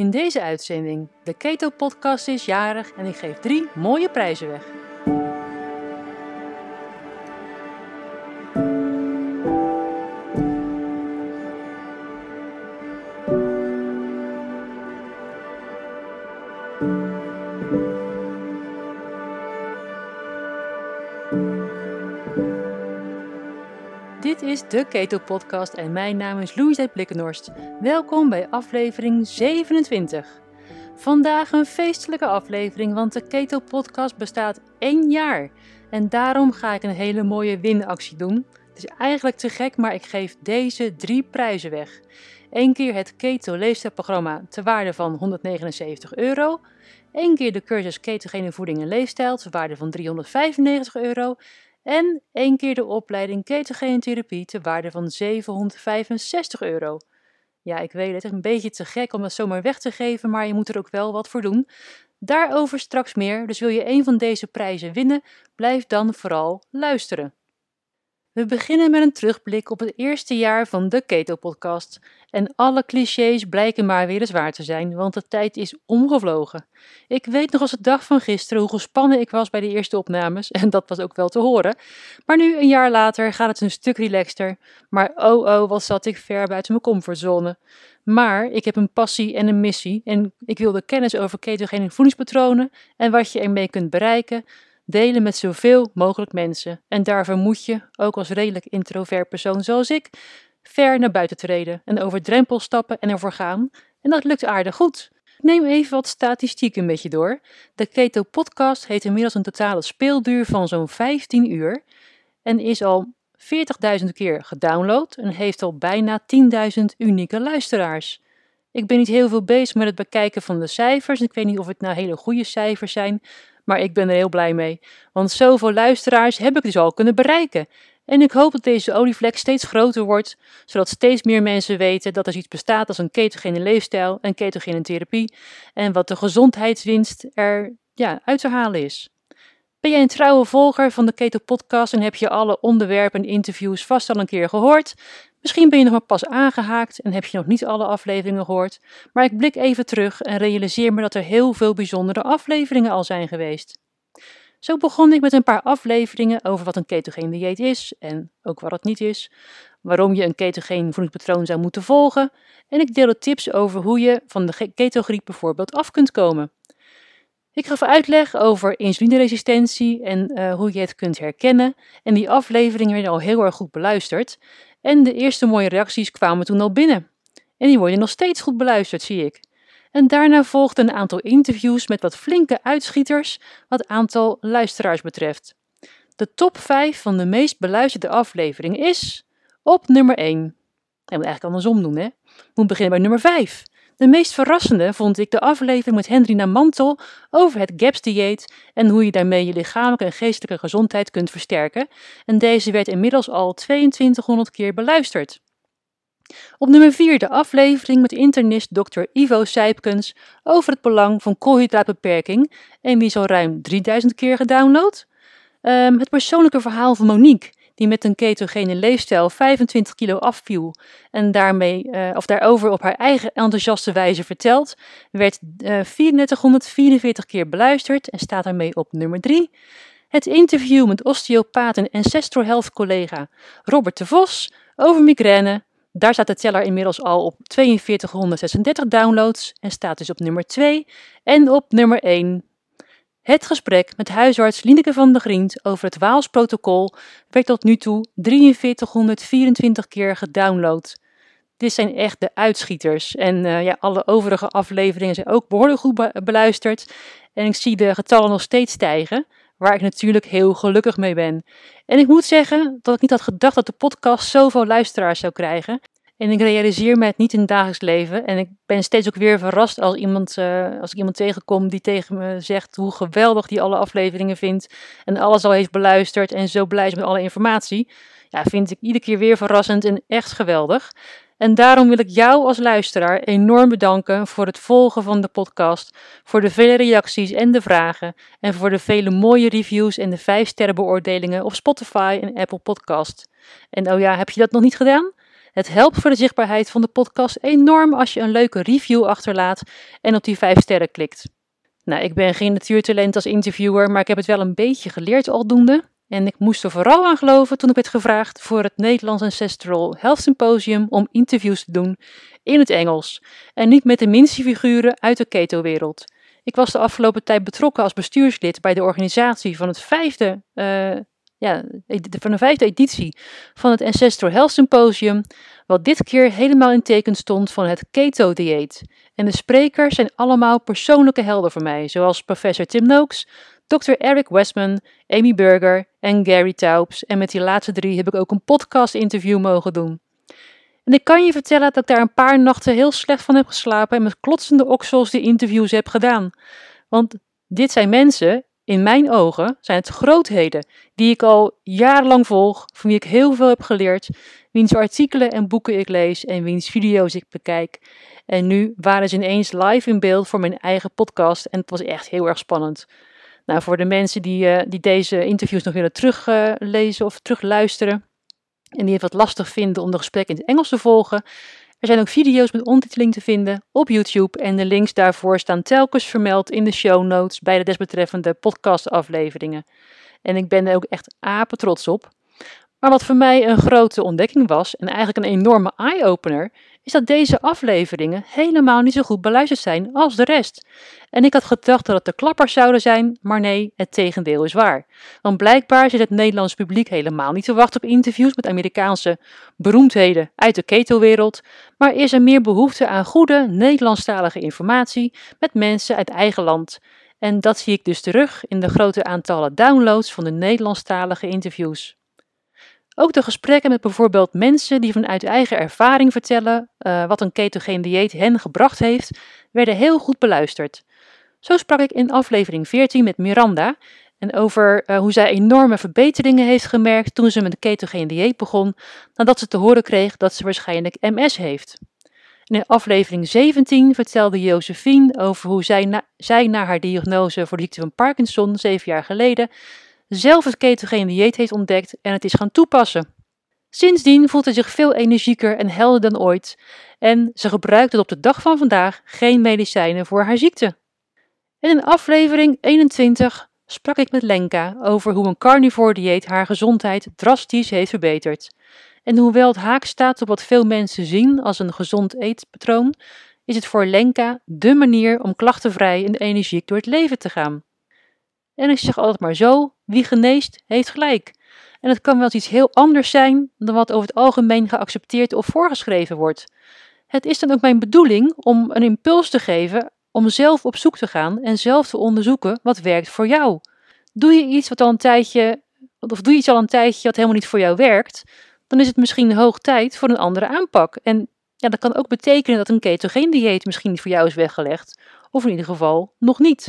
In deze uitzending, de Keto Podcast is jarig en ik geef drie mooie prijzen weg. De Keto Podcast en mijn naam is Louise Blikkenhorst. Welkom bij aflevering 27. Vandaag een feestelijke aflevering, want de Keto Podcast bestaat één jaar. En daarom ga ik een hele mooie winactie doen. Het is eigenlijk te gek, maar ik geef deze drie prijzen weg. Eén keer het Keto Leefstijlprogramma ter waarde van 179 euro. Eén keer de cursus Ketogene Voeding en Leefstijl ter waarde van 395 euro. En één keer de opleiding ketogene therapie te waarde van 765 euro. Ja, ik weet het, het een beetje te gek om dat zomaar weg te geven, maar je moet er ook wel wat voor doen. Daarover straks meer, dus wil je een van deze prijzen winnen, blijf dan vooral luisteren. We beginnen met een terugblik op het eerste jaar van de Keto Podcast. En alle clichés blijken maar weer eens waar te zijn, want de tijd is omgevlogen. Ik weet nog als de dag van gisteren hoe gespannen ik was bij de eerste opnames, en dat was ook wel te horen. Maar nu, een jaar later, gaat het een stuk relaxter. Maar oh oh, wat zat ik ver buiten mijn comfortzone. Maar ik heb een passie en een missie, en ik wil de kennis over ketogene voedingspatronen en wat je ermee kunt bereiken delen met zoveel mogelijk mensen. En daarvoor moet je, ook als redelijk introvert persoon zoals ik, ver naar buiten treden en over drempels stappen en ervoor gaan. En dat lukt aardig goed. Neem even wat statistieken met je door. De Keto Podcast heeft inmiddels een totale speelduur van zo'n 15 uur en is al 40.000 keer gedownload en heeft al bijna 10.000 unieke luisteraars. Ik ben niet heel veel bezig met het bekijken van de cijfers. Ik weet niet of het nou hele goede cijfers zijn, maar ik ben er heel blij mee, want zoveel luisteraars heb ik dus al kunnen bereiken. En ik hoop dat deze olievlek steeds groter wordt, zodat steeds meer mensen weten dat er iets bestaat als een ketogene leefstijl en ketogene therapie en wat de gezondheidswinst er ja, uit te halen is. Ben jij een trouwe volger van de Keto Podcast en heb je alle onderwerpen en interviews vast al een keer gehoord? Misschien ben je nog maar pas aangehaakt en heb je nog niet alle afleveringen gehoord, maar ik blik even terug en realiseer me dat er heel veel bijzondere afleveringen al zijn geweest. Zo begon ik met een paar afleveringen over wat een ketogeen dieet is en ook wat het niet is, waarom je een ketogeen voedingspatroon zou moeten volgen en ik deelde tips over hoe je van de ketogriep bijvoorbeeld af kunt komen. Ik gaf uitleg over insulineresistentie en uh, hoe je het kunt herkennen en die afleveringen werden al heel erg goed beluisterd en de eerste mooie reacties kwamen toen al binnen. En die worden nog steeds goed beluisterd, zie ik. En daarna volgden een aantal interviews met wat flinke uitschieters wat aantal luisteraars betreft. De top 5 van de meest beluisterde afleveringen is op nummer 1. Dat moet eigenlijk andersom doen, hè? Moet beginnen bij nummer 5. De meest verrassende vond ik de aflevering met Hendrina Mantel over het GAPS-dieet en hoe je daarmee je lichamelijke en geestelijke gezondheid kunt versterken. En deze werd inmiddels al 2200 keer beluisterd. Op nummer 4 de aflevering met internist Dr. Ivo Sijpkens over het belang van koolhydraatbeperking en die is al ruim 3000 keer gedownload. Um, het persoonlijke verhaal van Monique die met een ketogene leefstijl 25 kilo afviel en daarmee, uh, of daarover op haar eigen enthousiaste wijze vertelt, werd uh, eh, 3444 keer beluisterd en staat daarmee op nummer 3. Het interview met osteopaat en Ancestral Health collega Robert de Vos over migraine. Daar staat de teller inmiddels al op 4236 downloads en staat dus op nummer 2. En op nummer 1 het gesprek met huisarts Lineke van der Grient over het Waalsprotocol werd tot nu toe 4324 keer gedownload. Dit zijn echt de uitschieters. En uh, ja, alle overige afleveringen zijn ook behoorlijk goed beluisterd. En ik zie de getallen nog steeds stijgen, waar ik natuurlijk heel gelukkig mee ben. En ik moet zeggen dat ik niet had gedacht dat de podcast zoveel luisteraars zou krijgen. En ik realiseer me het niet in het dagelijks leven. En ik ben steeds ook weer verrast als, iemand, uh, als ik iemand tegenkom die tegen me zegt hoe geweldig die alle afleveringen vindt. En alles al heeft beluisterd en zo blij is met alle informatie. Ja, vind ik iedere keer weer verrassend en echt geweldig. En daarom wil ik jou als luisteraar enorm bedanken voor het volgen van de podcast, voor de vele reacties en de vragen en voor de vele mooie reviews en de 5 sterren beoordelingen op Spotify en Apple Podcast. En oh ja, heb je dat nog niet gedaan? Het helpt voor de zichtbaarheid van de podcast enorm als je een leuke review achterlaat en op die 5 sterren klikt. Nou, ik ben geen natuurtalent als interviewer, maar ik heb het wel een beetje geleerd aldoende. En ik moest er vooral aan geloven toen ik werd gevraagd voor het Nederlands Ancestral Health Symposium om interviews te doen in het Engels. En niet met de minste figuren uit de keto-wereld. Ik was de afgelopen tijd betrokken als bestuurslid bij de organisatie van, het vijfde, uh, ja, van de vijfde editie van het Ancestral Health Symposium, wat dit keer helemaal in teken stond van het keto-dieet. En de sprekers zijn allemaal persoonlijke helden voor mij, zoals professor Tim Noakes, Dr. Eric Westman, Amy Burger en Gary Taubes. En met die laatste drie heb ik ook een podcast-interview mogen doen. En ik kan je vertellen dat ik daar een paar nachten heel slecht van heb geslapen en met klotsende oksels die interviews heb gedaan. Want dit zijn mensen, in mijn ogen, zijn het grootheden die ik al jarenlang volg, van wie ik heel veel heb geleerd, wiens artikelen en boeken ik lees en wiens video's ik bekijk. En nu waren ze ineens live in beeld voor mijn eigen podcast en het was echt heel erg spannend. Nou, voor de mensen die, uh, die deze interviews nog willen teruglezen of terugluisteren en die het wat lastig vinden om de gesprekken in het Engels te volgen, er zijn ook video's met ondertiteling te vinden op YouTube en de links daarvoor staan telkens vermeld in de show notes bij de desbetreffende podcastafleveringen. En ik ben er ook echt apen trots op. Maar wat voor mij een grote ontdekking was en eigenlijk een enorme eye-opener, is dat deze afleveringen helemaal niet zo goed beluisterd zijn als de rest. En ik had gedacht dat het de klappers zouden zijn, maar nee, het tegendeel is waar. Want blijkbaar zit het Nederlands publiek helemaal niet te wachten op interviews met Amerikaanse beroemdheden uit de keto-wereld, maar is er meer behoefte aan goede Nederlandstalige informatie met mensen uit eigen land. En dat zie ik dus terug in de grote aantallen downloads van de Nederlandstalige interviews. Ook de gesprekken met bijvoorbeeld mensen die vanuit eigen ervaring vertellen uh, wat een ketogeen dieet hen gebracht heeft, werden heel goed beluisterd. Zo sprak ik in aflevering 14 met Miranda en over uh, hoe zij enorme verbeteringen heeft gemerkt toen ze met de ketogeen dieet begon, nadat ze te horen kreeg dat ze waarschijnlijk MS heeft. In aflevering 17 vertelde Josephine over hoe zij na, zij na haar diagnose voor de ziekte van Parkinson zeven jaar geleden zelf het ketogene dieet heeft ontdekt en het is gaan toepassen. Sindsdien voelt hij zich veel energieker en helder dan ooit en ze gebruikt tot op de dag van vandaag geen medicijnen voor haar ziekte. En in aflevering 21 sprak ik met Lenka over hoe een carnivore dieet haar gezondheid drastisch heeft verbeterd. En hoewel het haak staat op wat veel mensen zien als een gezond eetpatroon, is het voor Lenka dé manier om klachtenvrij en energiek door het leven te gaan. En ik zeg altijd maar zo: wie geneest, heeft gelijk. En het kan wel eens iets heel anders zijn dan wat over het algemeen geaccepteerd of voorgeschreven wordt. Het is dan ook mijn bedoeling om een impuls te geven om zelf op zoek te gaan en zelf te onderzoeken wat werkt voor jou. Doe je iets wat al een tijdje, of doe je iets al een tijdje wat helemaal niet voor jou werkt, dan is het misschien hoog tijd voor een andere aanpak. En ja, dat kan ook betekenen dat een ketogeen dieet misschien niet voor jou is weggelegd, of in ieder geval nog niet.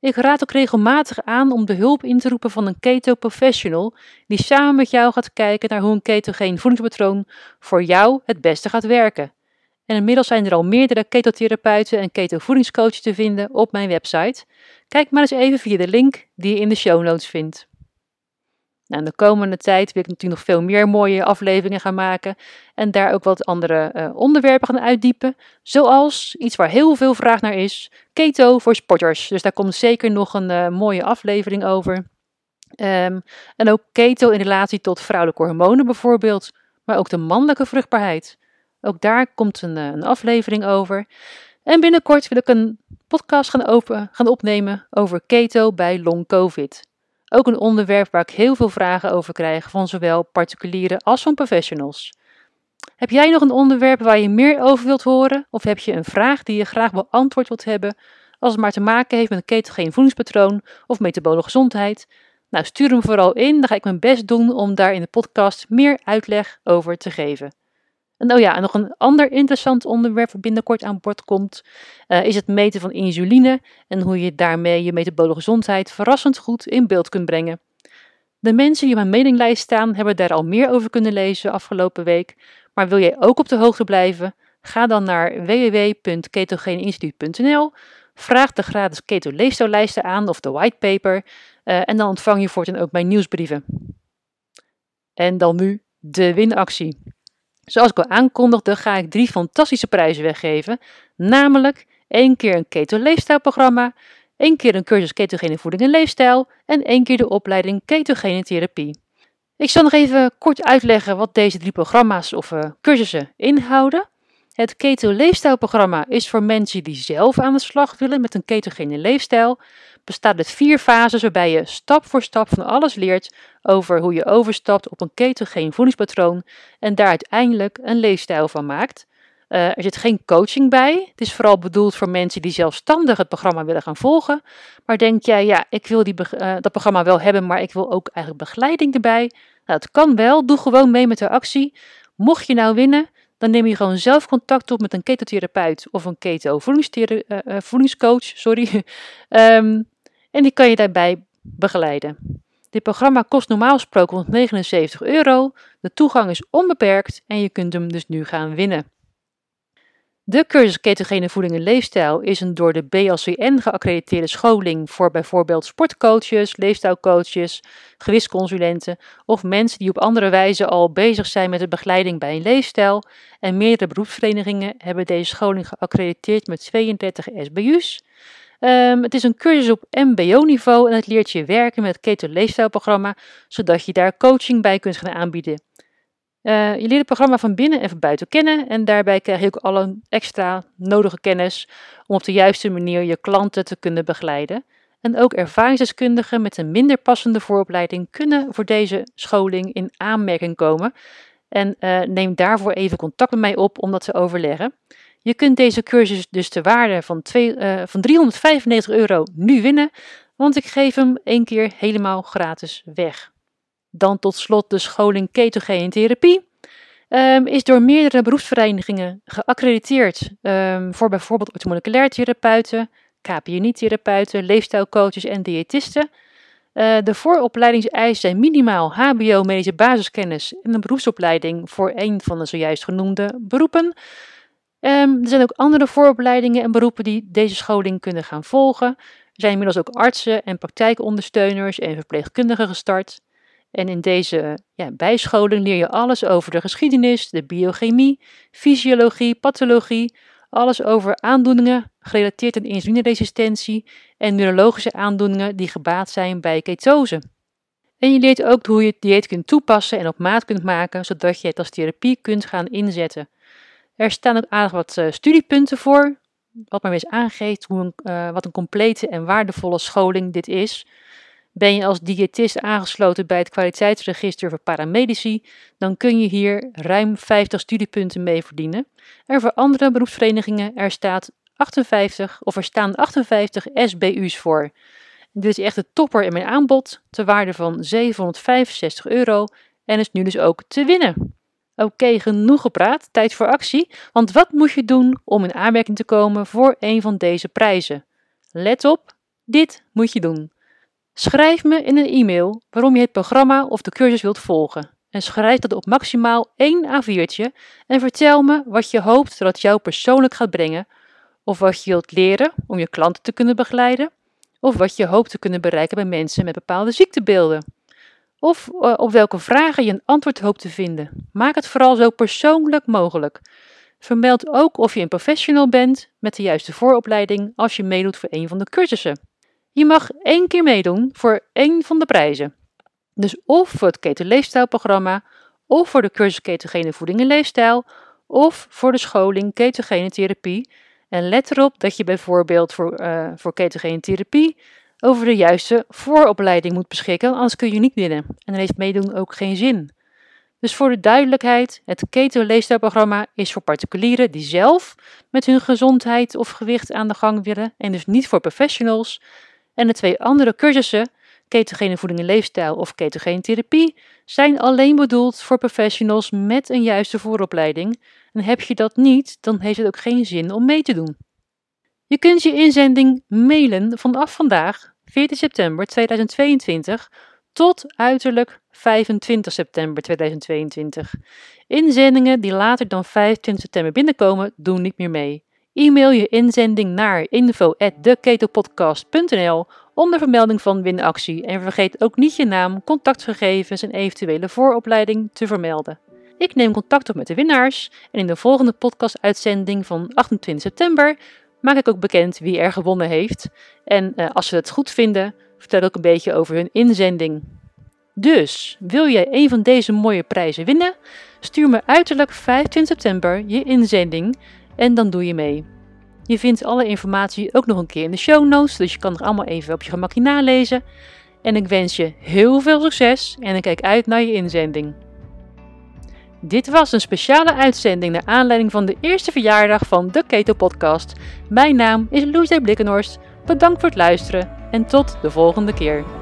Ik raad ook regelmatig aan om de hulp in te roepen van een keto professional die samen met jou gaat kijken naar hoe een ketogeen voedingspatroon voor jou het beste gaat werken. En inmiddels zijn er al meerdere ketotherapeuten en ketovoedingscoaches te vinden op mijn website. Kijk maar eens even via de link die je in de show notes vindt. Nou, de komende tijd wil ik natuurlijk nog veel meer mooie afleveringen gaan maken en daar ook wat andere uh, onderwerpen gaan uitdiepen. Zoals iets waar heel veel vraag naar is: keto voor sporters. Dus daar komt zeker nog een uh, mooie aflevering over. Um, en ook keto in relatie tot vrouwelijke hormonen bijvoorbeeld, maar ook de mannelijke vruchtbaarheid. Ook daar komt een, uh, een aflevering over. En binnenkort wil ik een podcast gaan, open, gaan opnemen over keto bij long COVID. Ook een onderwerp waar ik heel veel vragen over krijg van zowel particulieren als van professionals. Heb jij nog een onderwerp waar je meer over wilt horen? Of heb je een vraag die je graag beantwoord wilt hebben, als het maar te maken heeft met een ketogeen voedingspatroon of metabole gezondheid? Nou, stuur hem vooral in, dan ga ik mijn best doen om daar in de podcast meer uitleg over te geven. En oh ja, nog een ander interessant onderwerp dat binnenkort aan bod komt, uh, is het meten van insuline en hoe je daarmee je metabole gezondheid verrassend goed in beeld kunt brengen. De mensen die op mijn mailinglijst staan hebben daar al meer over kunnen lezen afgelopen week, maar wil jij ook op de hoogte blijven? Ga dan naar www.ketogeeninstituut.nl, vraag de gratis keto leefstijllijsten aan of de whitepaper uh, en dan ontvang je voortaan ook mijn nieuwsbrieven. En dan nu de winactie. Zoals ik al aankondigde, ga ik drie fantastische prijzen weggeven. Namelijk één keer een keto leefstijlprogramma, één keer een cursus ketogene voeding en leefstijl en één keer de opleiding ketogene therapie. Ik zal nog even kort uitleggen wat deze drie programma's of uh, cursussen inhouden. Het Keto Leefstijlprogramma is voor mensen die zelf aan de slag willen met een ketogene leefstijl. Bestaat uit vier fases waarbij je stap voor stap van alles leert over hoe je overstapt op een ketogeen voedingspatroon en daar uiteindelijk een leefstijl van maakt. Uh, er zit geen coaching bij. Het is vooral bedoeld voor mensen die zelfstandig het programma willen gaan volgen. Maar denk jij, ja, ik wil die, uh, dat programma wel hebben, maar ik wil ook eigenlijk begeleiding erbij. Nou, het kan wel. Doe gewoon mee met de actie. Mocht je nou winnen, dan neem je gewoon zelf contact op met een ketotherapeut of een keto uh, voedingscoach. Sorry. um, en die kan je daarbij begeleiden. Dit programma kost normaal gesproken 179 euro. De toegang is onbeperkt en je kunt hem dus nu gaan winnen. De cursus Ketogene Voeding en Leefstijl is een door de BLCN geaccrediteerde scholing voor bijvoorbeeld sportcoaches, leefstijlcoaches, gewichtsconsulenten of mensen die op andere wijze al bezig zijn met de begeleiding bij een leefstijl. En meerdere beroepsverenigingen hebben deze scholing geaccrediteerd met 32 SBU's. Um, het is een cursus op MBO-niveau en het leert je werken met het Keto Leefstijlprogramma, zodat je daar coaching bij kunt gaan aanbieden. Uh, je leert het programma van binnen en van buiten kennen en daarbij krijg je ook alle extra nodige kennis om op de juiste manier je klanten te kunnen begeleiden. En ook ervaringsdeskundigen met een minder passende vooropleiding kunnen voor deze scholing in aanmerking komen. En uh, neem daarvoor even contact met mij op om dat te overleggen. Je kunt deze cursus dus te waarde van, twee, uh, van 395 euro nu winnen, want ik geef hem één keer helemaal gratis weg. Dan tot slot de scholing ketogene therapie. Um, is door meerdere beroepsverenigingen geaccrediteerd um, voor bijvoorbeeld orthomoleculair therapeuten, KPNI-therapeuten, leefstijlcoaches en diëtisten. Uh, de vooropleidingseisen zijn minimaal HBO medische basiskennis en een beroepsopleiding voor een van de zojuist genoemde beroepen. Um, er zijn ook andere vooropleidingen en beroepen die deze scholing kunnen gaan volgen. Er zijn inmiddels ook artsen en praktijkondersteuners en verpleegkundigen gestart. En in deze ja, bijscholing leer je alles over de geschiedenis, de biochemie, fysiologie, pathologie, alles over aandoeningen gerelateerd aan insulineresistentie en neurologische aandoeningen die gebaat zijn bij ketose. En je leert ook hoe je het dieet kunt toepassen en op maat kunt maken, zodat je het als therapie kunt gaan inzetten. Er staan ook aardig wat uh, studiepunten voor, wat maar eens aangeeft hoe een, uh, wat een complete en waardevolle scholing dit is. Ben je als diëtist aangesloten bij het kwaliteitsregister voor paramedici, dan kun je hier ruim 50 studiepunten mee verdienen. En voor andere beroepsverenigingen er staat 58 of er staan 58 SBU's voor. Dit is echt de topper in mijn aanbod, ter waarde van 765 euro en is nu dus ook te winnen. Oké, genoeg gepraat, tijd voor actie. Want wat moet je doen om in aanmerking te komen voor een van deze prijzen? Let op, dit moet je doen. Schrijf me in een e-mail waarom je het programma of de cursus wilt volgen. En schrijf dat op maximaal één A4'tje en vertel me wat je hoopt dat het jou persoonlijk gaat brengen, of wat je wilt leren om je klanten te kunnen begeleiden, of wat je hoopt te kunnen bereiken bij mensen met bepaalde ziektebeelden. Of uh, op welke vragen je een antwoord hoopt te vinden. Maak het vooral zo persoonlijk mogelijk. Vermeld ook of je een professional bent met de juiste vooropleiding als je meedoet voor een van de cursussen. Je mag één keer meedoen voor één van de prijzen. Dus of voor het Keto Leefstijlprogramma, of voor de cursus Ketogene Voeding en Leefstijl, of voor de scholing Ketogene Therapie. En let erop dat je bijvoorbeeld voor, uh, voor ketogene therapie over de juiste vooropleiding moet beschikken, anders kun je niet winnen. En dan heeft meedoen ook geen zin. Dus voor de duidelijkheid, het keto leefstijlprogramma is voor particulieren die zelf met hun gezondheid of gewicht aan de gang willen en dus niet voor professionals. En de twee andere cursussen, ketogene voeding en leefstijl of ketogene therapie, zijn alleen bedoeld voor professionals met een juiste vooropleiding. En heb je dat niet, dan heeft het ook geen zin om mee te doen. Je kunt je inzending mailen vanaf vandaag, 14 september 2022, tot uiterlijk 25 september 2022. Inzendingen die later dan 25 september binnenkomen, doen niet meer mee. E-mail je inzending naar info@deketopodcast.nl onder vermelding van winactie en vergeet ook niet je naam, contactgegevens en eventuele vooropleiding te vermelden. Ik neem contact op met de winnaars en in de volgende podcast-uitzending van 28 september maak ik ook bekend wie er gewonnen heeft. En uh, als ze het goed vinden, vertel ik een beetje over hun inzending. Dus, wil jij een van deze mooie prijzen winnen? Stuur me uiterlijk 15 september je inzending en dan doe je mee. Je vindt alle informatie ook nog een keer in de show notes, dus je kan er allemaal even op je gemakje nalezen. En ik wens je heel veel succes en ik kijk uit naar je inzending. Dit was een speciale uitzending naar aanleiding van de eerste verjaardag van de Keto Podcast. Mijn naam is Loes Blikkenhorst. Bedankt voor het luisteren en tot de volgende keer.